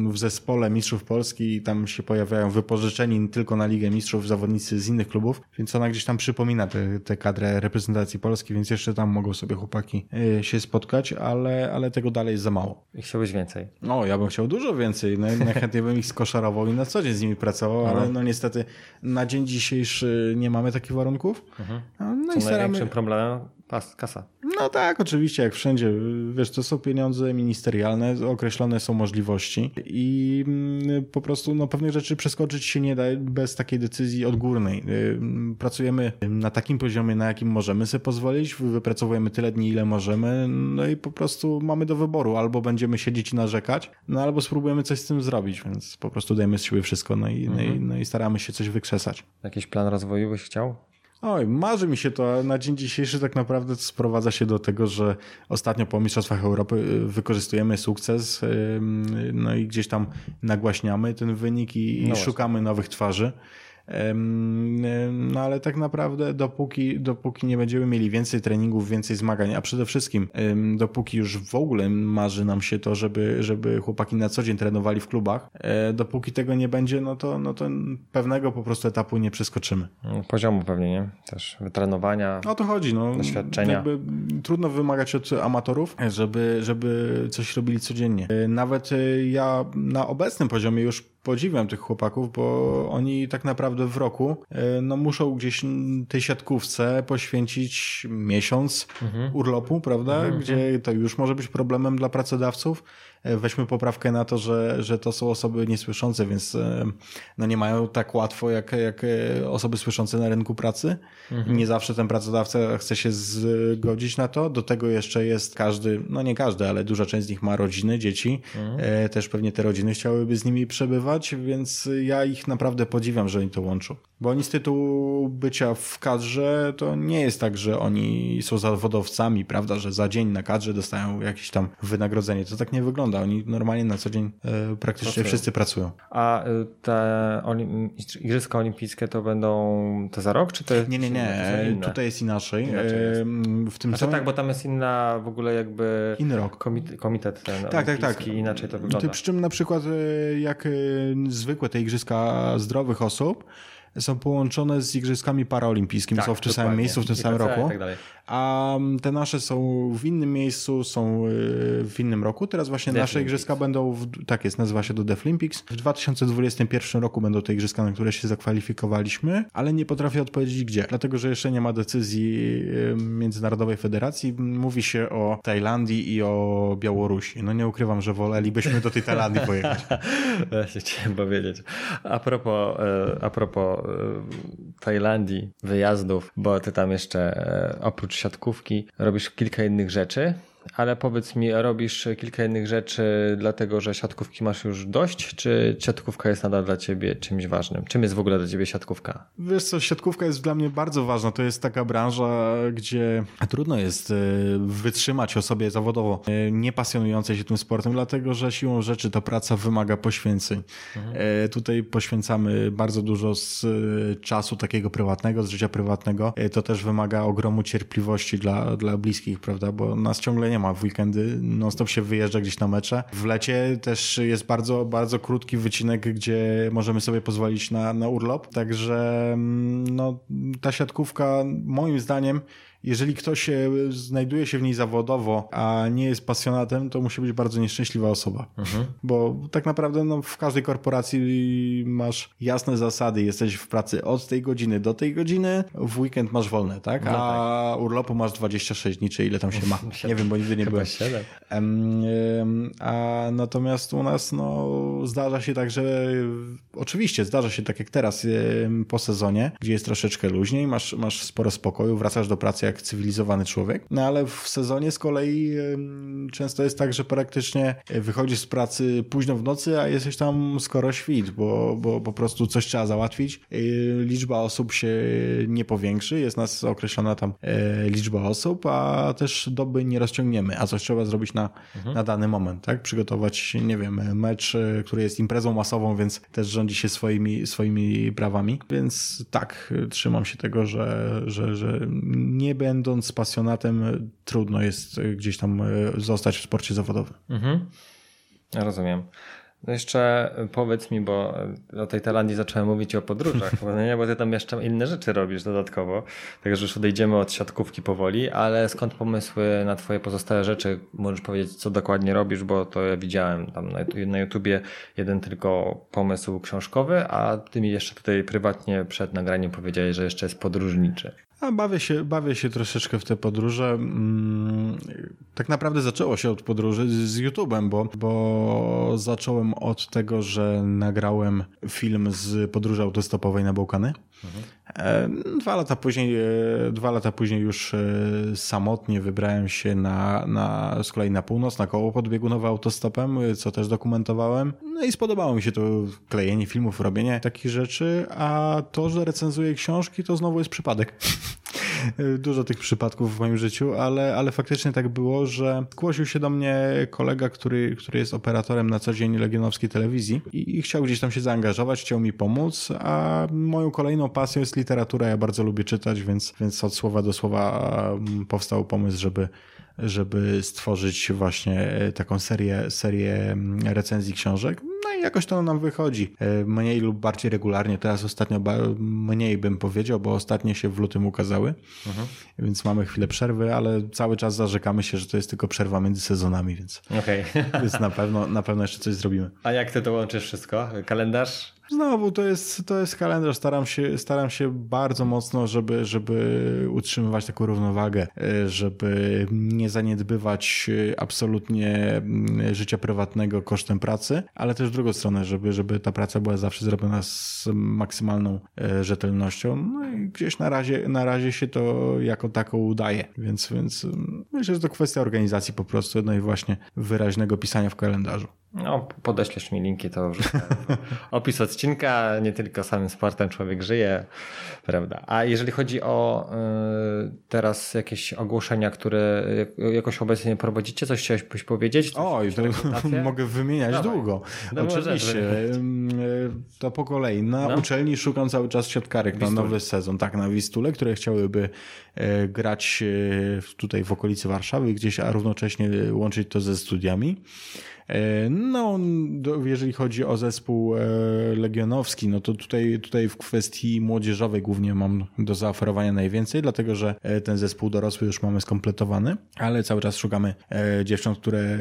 Speaker 2: w zespole Mistrzów Polski i tam się pojawiają wypożyczeni tylko na Ligę Mistrzów zawodnicy z innych klubów, więc ona gdzieś tam przypomina tę kadrę reprezentacji Polski, więc jeszcze tam mogą sobie chłopaki e, się spotkać, ale, ale tego dalej jest za mało.
Speaker 1: I chciałbyś więcej?
Speaker 2: No, ja bym chciał dużo więcej. Najchętniej bym ich skoszarował i na co dzień z nimi pracował, ale mhm. no niestety na dzień dzisiejszy nie mamy takich warunków.
Speaker 1: No, co i staramy... największym problemem Pas, kasa.
Speaker 2: No tak, oczywiście, jak wszędzie. Wiesz, to są pieniądze ministerialne, określone są możliwości i mm, po prostu no, pewnych rzeczy przeskoczyć się nie da bez takiej decyzji odgórnej. Y, pracujemy na takim poziomie, na jakim możemy sobie pozwolić, wypracowujemy tyle dni, ile możemy, no i po prostu mamy do wyboru. Albo będziemy siedzieć i narzekać, no albo spróbujemy coś z tym zrobić, więc po prostu dajemy z siebie wszystko, no i, mhm. no, i, mhm. no i staramy się coś wykrzesać.
Speaker 1: Jakiś plan rozwoju byś chciał?
Speaker 2: Oj, marzy mi się to. Na dzień dzisiejszy tak naprawdę sprowadza się do tego, że ostatnio po Mistrzostwach Europy y, wykorzystujemy sukces, no i gdzieś tam nagłaśniamy ten wynik i, no szukamy nowych twarzy. No ale tak naprawdę dopóki, dopóki nie będziemy mieli więcej treningów, więcej zmagań, a przede wszystkim dopóki już w ogóle marzy nam się to, żeby, żeby chłopaki na co dzień trenowali w klubach, e, dopóki tego nie będzie, no to, no to pewnego po prostu etapu nie przeskoczymy.
Speaker 1: Poziomu pewnie, nie? Też wytrenowania,
Speaker 2: o to chodzi, no.
Speaker 1: doświadczenia.
Speaker 2: Jakby trudno wymagać od amatorów, żeby, żeby coś robili codziennie. E, nawet e, ja na obecnym poziomie już podziwiam tych chłopaków, bo oni tak naprawdę w roku e, no, muszą gdzieś tej siatkówce poświęcić miesiąc mhm. urlopu, prawda? Mhm. Gdzie to już może być problemem dla pracodawców. E, weźmy poprawkę na to, że, że to są osoby niesłyszące, więc e, no nie mają tak łatwo jak, jak osoby słyszące na rynku pracy. Mhm. Nie zawsze ten pracodawca chce się zgodzić na to. Do tego jeszcze jest każdy, no nie każdy, ale duża część z nich ma rodziny, dzieci. Mhm. Też pewnie te rodziny chciałyby z nimi przebywać, więc ja ich naprawdę podziwiam, że oni to łączą. Bo oni z tytułu bycia w kadrze to nie jest tak, że oni są zawodowcami, prawda, że za dzień na kadrze dostają jakieś tam wynagrodzenie. To tak nie wygląda. Oni normalnie na co dzień e, praktycznie pracują. wszyscy pracują.
Speaker 1: A e, te olim Igrzyska Olimpijskie to będą to za rok, czy to
Speaker 2: Nie, nie, nie. Tutaj jest inaczej.
Speaker 1: inaczej jest. W tym znaczy, tak, bo tam jest inna w ogóle jakby
Speaker 2: inny rok.
Speaker 1: Komitet, komitet ten tak, tak, tak. inaczej to wygląda.
Speaker 2: Przy czym na przykład e, jak zwykłe te Igrzyska zdrowych osób, są połączone z Igrzyskami Paraolimpijskimi, tak, są w tym samym miejscu, w tym samym roku. Tak a mm, te nasze są w innym miejscu, są y, w innym roku. Teraz właśnie Deaf nasze igrzyska będą, w, tak jest, nazywa się to Deaflympics. W 2021 roku będą te igrzyska, na które się zakwalifikowaliśmy, ale nie potrafię odpowiedzieć gdzie, dlatego że jeszcze nie ma decyzji y, Międzynarodowej Federacji. Mówi się o Tajlandii i o Białorusi. No nie ukrywam, że wolelibyśmy do tej Tajlandii pojechać.
Speaker 1: Właśnie chciałem powiedzieć. A propos, y, a propos Tajlandii, wyjazdów, bo ty tam jeszcze oprócz siatkówki robisz kilka innych rzeczy ale powiedz mi, robisz kilka innych rzeczy dlatego, że siatkówki masz już dość, czy siatkówka jest nadal dla ciebie czymś ważnym? Czym jest w ogóle dla ciebie siatkówka?
Speaker 2: Wiesz co, siatkówka jest dla mnie bardzo ważna. To jest taka branża, gdzie trudno jest e, wytrzymać osobie zawodowo e, niepasjonującej się tym sportem, dlatego że siłą rzeczy ta praca wymaga poświęceń. Mhm. E, tutaj poświęcamy bardzo dużo z czasu takiego prywatnego, z życia prywatnego. To też wymaga ogromu cierpliwości dla, dla bliskich, prawda, bo nas ciągle nie ma. W weekendy non-stop się wyjeżdża gdzieś na mecze. W lecie też jest bardzo, bardzo krótki wycinek, gdzie możemy sobie pozwolić na, na urlop. Także mm, no, ta siatkówka moim zdaniem jeżeli ktoś znajduje się w niej zawodowo, a nie jest pasjonatem, to musi być bardzo nieszczęśliwa osoba. Mhm. Bo tak naprawdę no, w każdej korporacji masz jasne zasady. Jesteś w pracy od tej godziny do tej godziny, w weekend masz wolne, tak? No a tak. urlopu masz 26 dni, czy ile tam się ma. Nie wiem, bo nigdy nie byłem. A natomiast u nas no, zdarza się tak, że oczywiście zdarza się tak jak teraz po sezonie, gdzie jest troszeczkę luźniej, masz, masz sporo spokoju, wracasz do pracy jak cywilizowany człowiek. No ale w sezonie z kolei często jest tak, że praktycznie wychodzisz z pracy późno w nocy, a jesteś tam skoro świt, bo, bo po prostu coś trzeba załatwić. Liczba osób się nie powiększy, jest nas określona tam e, liczba osób, a też doby nie rozciągniemy, a coś trzeba zrobić na, mhm. na dany moment, tak? Przygotować, nie wiem, mecz, e, który jest imprezą masową, więc też rządzi się swoimi, swoimi prawami. Więc tak, trzymam się tego, że, że, że nie będąc pasjonatem, trudno jest gdzieś tam e, zostać w sporcie zawodowym. Mhm.
Speaker 1: Rozumiem. No jeszcze powiedz mi, bo o tej Tajlandii zacząłem mówić o podróżach, bo, nie, bo ty tam jeszcze inne rzeczy robisz dodatkowo, także już odejdziemy od siatkówki powoli, ale skąd pomysły na twoje pozostałe rzeczy? Możesz powiedzieć, co dokładnie robisz, bo to ja widziałem tam na, na YouTubie jeden tylko pomysł książkowy, a ty mi jeszcze tutaj prywatnie przed nagraniem powiedziałeś, że jeszcze jest podróżniczy.
Speaker 2: A bawię się, bawię się troszeczkę w te podróże. Mm, tak naprawdę zaczęło się od podróży z YouTube'em, bo, bo zacząłem od tego, że nagrałem film z podróży autostopowej na Bałkany. Mhm. Dwa lata później, e, dwa lata później już e, samotnie wybrałem się na, na, z kolei na północ, na koło podbiegunowe autostopem, co też dokumentowałem. No i spodobało mi się to klejenie filmów, robienie takich rzeczy, a to, że recenzuję książki, to znowu jest przypadek. dużo tych przypadków w moim życiu, ale, ale faktycznie tak było, że zgłosił się do mnie kolega, który, który jest operatorem na co dzień legionowskiej telewizji i, i chciał gdzieś tam się zaangażować, chciał mi pomóc, a moją kolejną pasją jest literatura. Ja bardzo lubię czytać, więc, więc od słowa do słowa mm, powstał pomysł, żeby żeby stworzyć właśnie e, taką serię, serię mm, recenzji książek. No i jakoś to nam wychodzi. E, mniej lub bardziej regularnie. Teraz ostatnio mniej bym powiedział, bo ostatnie się w lutym ukazały, mhm. więc mamy chwilę przerwy, ale cały czas zarzekamy się, że to jest tylko przerwa między sezonami, więc, okay. więc na, pewno, na pewno jeszcze coś zrobimy.
Speaker 1: A jak ty to łączysz wszystko? Kalendarz?
Speaker 2: Znowu, to jest, to jest kalendarz. Staram się, staram się bardzo mocno, żeby, żeby utrzymywać taką równowagę, e, żeby nie zaniedbywać e, absolutnie mm, życia prywatnego kosztem pracy, ale też w drugą stronę, żeby, żeby ta praca była zawsze zrobiona z maksymalną e, rzetelnością. No i gdzieś na razie, na razie się to jako taką udaje, więc, więc mm, myślę, że to kwestia organizacji po prostu, no i właśnie wyraźnego pisania w kalendarzu.
Speaker 1: No, podeślesz mi linki, to już opis odcinka, nie tylko samym sportem człowiek żyje, prawda? A jeżeli chodzi o y, teraz jakieś ogłoszenia, które jakoś obecnie prowadzicie, coś chciałeś powiedzieć? Coś
Speaker 2: Oj, mogę wymieniać Dawaj. długo. Oczywiście, y, to po kolei. Na no. uczelni szukam cały czas siatkarek na nowy sezon, tak, na Wistule, które chciałyby e, grać e, tutaj w okolicy Warszawy gdzieś, a równocześnie łączyć to ze studiami. E, no, jeżeli chodzi o zespół e, legionowski, no to tutaj, tutaj w kwestii młodzieżowej głównie mam do zaoferowania najwięcej, dlatego że e, ten zespół dorosły już mamy skompletowany, ale cały czas szukamy dziewcząt, które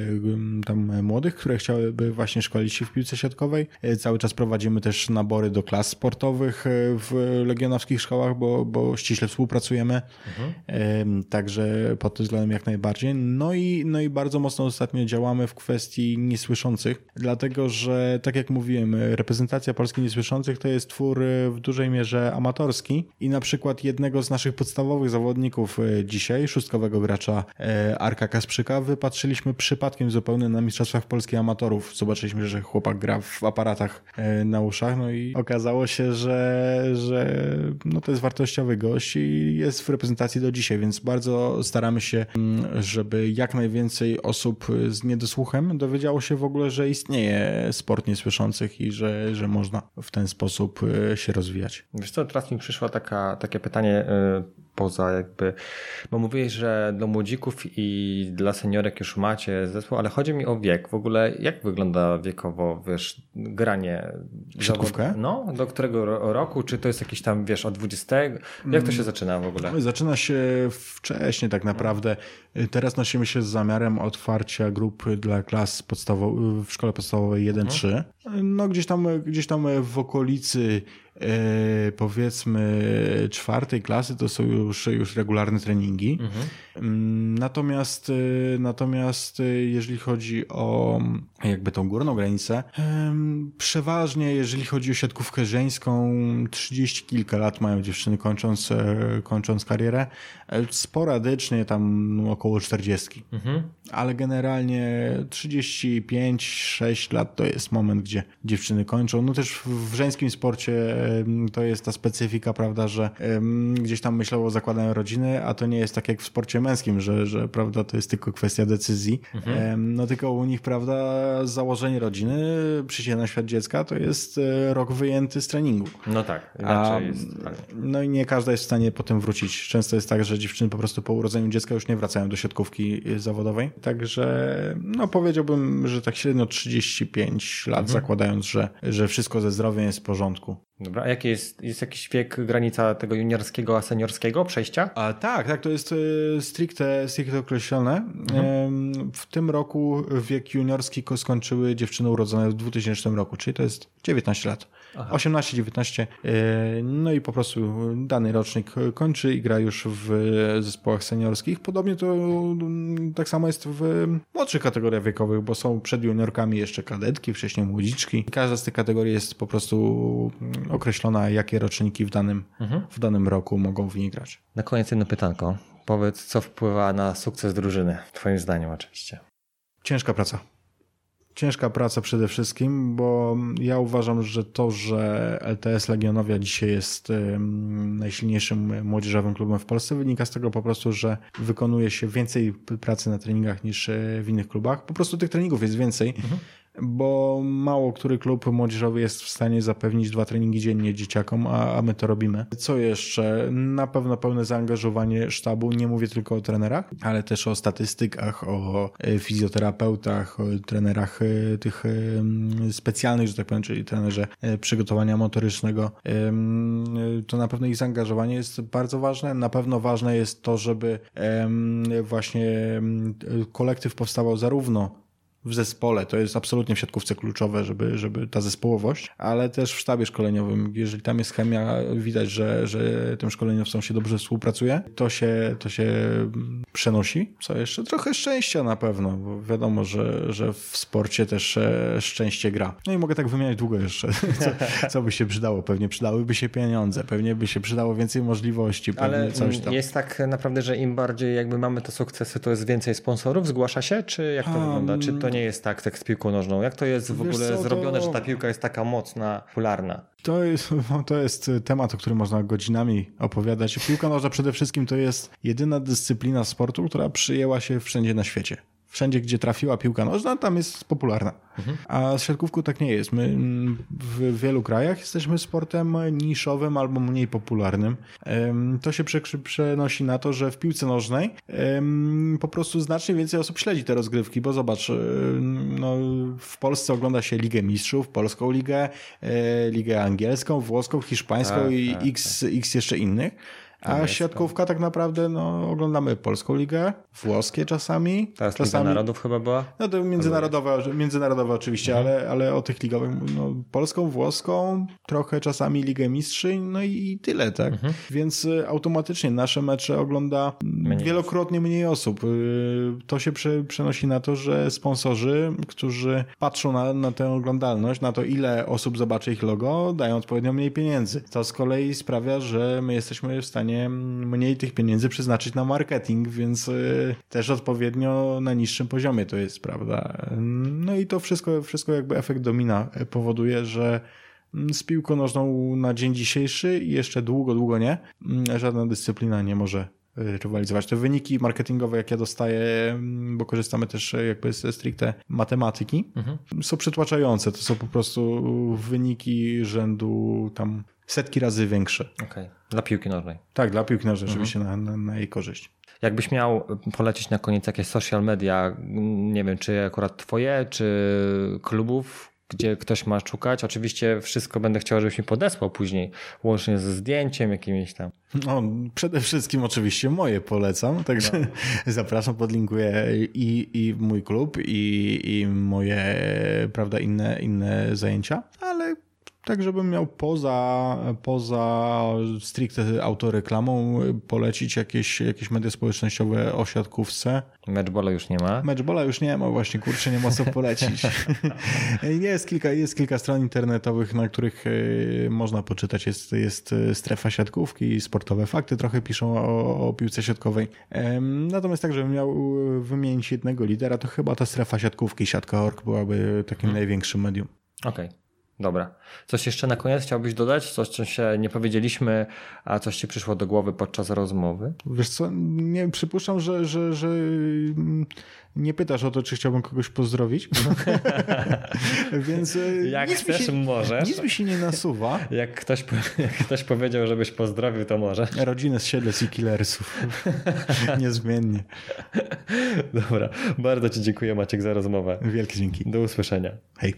Speaker 2: tam młodych, które chciałyby właśnie szkolić się w piłce siatkowej. Cały czas prowadzimy też nabory do klas sportowych w legionowskich szkołach, bo, bo ściśle współpracujemy. Mhm. Także pod tym względem jak najbardziej. No i, no i bardzo mocno ostatnio działamy w kwestii niesłyszących, dlatego że, tak jak mówiłem, reprezentacja Polski niesłyszących to jest twór e, w dużej mierze amatorski i na przykład jednego z naszych podstawowych zawodników e, dzisiaj, szóstkowego gracza e, Arka Kasprzyka, wypatrzyliśmy przypadkiem zupełnie na Mistrzostwach Polski Amatorów. Zobaczyliśmy, że chłopak gra w aparatach na uszach, no i okazało się, że, że no to jest wartościowy gość i jest w reprezentacji do dzisiaj, więc bardzo staramy się, mm, żeby jak najwięcej osób z niedosłuchem dowiedziało dowiedziało się w ogóle, że istnieje sport niesłyszących i że, że można w ten sposób e, się rozwijać.
Speaker 1: Wiesz co, teraz mi przyszło taka, takie pytanie e, poza jakby, bo mówiłeś, że dla młodzików i dla seniorek już macie zespół, ale chodzi mi o wiek. W ogóle jak wygląda wiekowo, wiesz, granie?
Speaker 2: Siatkówkę?
Speaker 1: No, do którego roku? Czy to jest jakiś tam, wiesz, od 20? Jak to się zaczyna w ogóle?
Speaker 2: Zaczyna się wcześniej tak naprawdę. Teraz nosimy się z zamiarem otwarcia grupy dla klas podstawowych w szkole podstawowej 1-3. No gdzieś tam, gdzieś tam w okolicy powiedzmy czwartej klasy to są już, już regularne treningi. Mhm. Mm, natomiast, e, natomiast e, jeżeli chodzi o jakby tą górną granicę, przeważnie jeżeli chodzi o siatkówkę żeńską, 30 kilka lat mają dziewczyny kończąc, kończąc karierę. Sporadycznie tam około 40. Mhm. Ale generalnie 35-6 lat to jest moment, gdzie dziewczyny kończą. No też w żeńskim sporcie to jest ta specyfika, prawda, że gdzieś tam myślą o zakładaniu rodziny, a to nie jest tak jak w sporcie męskim, że, że prawda, to jest tylko kwestia decyzji. Mhm. No tylko u nich, prawda, założenie rodziny, przyjście na świat dziecka to jest e, rok wyjęty z treningu.
Speaker 1: No tak, inaczej a, jest.
Speaker 2: No i nie każda jest w stanie potem wrócić. Często jest tak, że dziewczyny po prostu po urodzeniu dziecka już nie wracają do siatkówki zawodowej. Także no powiedziałbym, że tak średnio 35 lat mhm. zakładając, że, że wszystko ze zdrowiem jest w porządku.
Speaker 1: Dobra, a jaki jest, jest jakiś wiek, granica tego juniorskiego, a seniorskiego przejścia?
Speaker 2: A tak, tak, to jest e, stricte, stricte określone. Mhm. W tym roku wiek juniorski skończyły dziewczyny urodzone w 2000 roku, czyli to jest 19 lat. 18-19. E, no i po prostu dany rocznik kończy i gra już w zespołach seniorskich. Podobnie to mm, tak samo jest w młodszych kategoriach wiekowych, bo są przed juniorkami jeszcze kadetki, wcześniej młodziczki. Każda z tych kategorii jest po prostu mm, określona, jakie roczniki w danym, mhm. w danym roku mogą w niej grać.
Speaker 1: Na koniec jedno pytanko. Powiedz, co wpływa na sukces drużyny, twoim zdaniem oczywiście.
Speaker 2: Ciężka praca ciężka praca przede wszystkim, bo ja uważam, że to, że LTS Legionowia dzisiaj jest najsilniejszym młodzieżowym klubem w Polsce, wynika z tego po prostu, że wykonuje się więcej pracy na treningach niż w innych klubach. Po prostu tych treningów jest więcej. Mhm bo mało który klub młodzieżowy jest w stanie zapewnić dwa treningi dziennie dzieciakom, a, a my to robimy. Co jeszcze? Na pewno pełne zaangażowanie sztabu, nie mówię tylko o trenerach, ale też o statystykach, o e, fizjoterapeutach, o trenerach e, tych e, specjalnych, że tak powiem, czyli trenerze przygotowania motorycznego. To na pewno ich zaangażowanie jest bardzo ważne. Na pewno ważne jest to, żeby właśnie kolektyw powstawał zarówno w zespole. To jest absolutnie w siatkówce kluczowe, żeby, żeby ta zespołowość, ale też w sztabie szkoleniowym. Jeżeli tam jest chemia, widać, że, że tym szkoleniowcom się dobrze współpracuje, to się, to się przenosi. Co jeszcze? Trochę szczęścia na pewno, bo wiadomo, że, że w sporcie też e, szczęście gra. No i mogę tak wymieniać długo jeszcze, co, co by się przydało. Pewnie przydałyby się pieniądze, pewnie by się przydało więcej możliwości.
Speaker 1: Ale coś tam. jest tak naprawdę, że im bardziej jakby mamy te sukcesy, to jest więcej sponsorów, zgłasza się, czy jak to wygląda? Czy to nie jest tak, tak z piłką nożną? Jak to jest w Wiesz ogóle co, zrobione, to... że ta piłka jest taka mocna, popularna?
Speaker 2: To jest, to jest temat, o którym można godzinami opowiadać. Piłka nożna przede wszystkim to jest jedyna dyscyplina sportu, która przyjęła się wszędzie na świecie wszędzie, gdzie trafiła piłka nożna, tam jest popularna. Mhm. A z siatkówką tak nie jest. My w wielu krajach jesteśmy sportem niszowym albo mniej popularnym. To się przenosi na to, że w piłce nożnej po prostu znacznie więcej osób śledzi te rozgrywki, bo zobacz, no, w Polsce ogląda się Ligę Mistrzów, Polską Ligę, e, Ligę Angielską, Włoską, Hiszpańską tak, i tak, X, tak. X jeszcze innych. A siatkówka tak naprawdę, no, oglądamy Polską Ligę, włoskie czasami.
Speaker 1: Teraz
Speaker 2: czasami,
Speaker 1: Liga Narodów chyba była?
Speaker 2: No to międzynarodowe, międzynarodowe oczywiście, mhm. ale, ale o tych ligowych, no, polską, włoską, trochę czasami Ligę Mistrzyń, no i, i tyle, tak? Mhm. Więc y, automatycznie nasze mecze ogląda mniej wielokrotnie mniej osób. Y, to się prze, przenosi na to, że sponsorzy, którzy patrzą na, na tę oglądalność, na to ile osób zobaczy ich logo, dają odpowiednio mniej pieniędzy. To z kolei sprawia, że my jesteśmy w stanie stanie mniej tych pieniędzy przeznaczyć na marketing, więc y, też odpowiednio na niższym poziomie to jest, prawda? No i to wszystko, wszystko jakby efekt domina powoduje, że mm, z piłką nożną na dzień dzisiejszy i jeszcze długo, długo nie, mm, żadna dyscyplina nie może y, rywalizować. Te wyniki marketingowe, jak ja dostaję, mm, bo korzystamy też jakby ze stricte matematyki, mhm. są przytłaczające. To są po prostu wyniki rzędu tam setki razy większe.
Speaker 1: Okej, okay. dla piłki nożnej.
Speaker 2: Tak, dla piłki nożnej, mhm. oczywiście na, na, na jej korzyść.
Speaker 1: Jakbyś miał polecić na koniec jakieś social media, nie wiem, czy akurat twoje, czy klubów, gdzie ktoś ma szukać. Oczywiście wszystko będę chciał, żebyś mi podesłał później, łącznie ze zdjęciem jakimś tam.
Speaker 2: No, przede wszystkim oczywiście moje polecam, także no. zapraszam, podlinkuję i, i mój klub, i, i moje, prawda, inne, inne zajęcia, ale tak żebym miał poza, poza stricte autoreklamą polecić jakieś, jakieś media społecznościowe o siatkówce.
Speaker 1: Matchbola już nie ma?
Speaker 2: Matchbola już nie ma, właśnie kurczę, nie ma co polecić. jest, kilka, jest kilka stron internetowych, na których e, można poczytać. Jest, jest strefa siatkówki, sportowe fakty trochę piszą o, o piłce siatkowej. Natomiast tak, żebym miał wymienić jednego lidera, to chyba ta strefa siatkówki, siatka.org byłaby takim hmm. największym medium.
Speaker 1: Okej. Okay. Dobra. Coś jeszcze na koniec chciałbyś dodać? Coś, co się nie powiedzieliśmy, a coś ci przyszło do głowy podczas rozmowy?
Speaker 2: Wiesz co, nie przypuszczam, że, że, że nie pytasz o to, czy chciałbym kogoś pozdrowić. Więc
Speaker 1: e, jak nic chcesz, mi się, możesz.
Speaker 2: Nic mi się nie nasuwa.
Speaker 1: Jak ktoś, jak ktoś powiedział, żebyś pozdrowił, to może.
Speaker 2: Rodzinę z Siedlec i Killersów. Niezmiennie.
Speaker 1: Dobra. Bardzo Ci dziękuję Maciek za rozmowę.
Speaker 2: Wielkie dzięki.
Speaker 1: Do usłyszenia.
Speaker 2: Hej.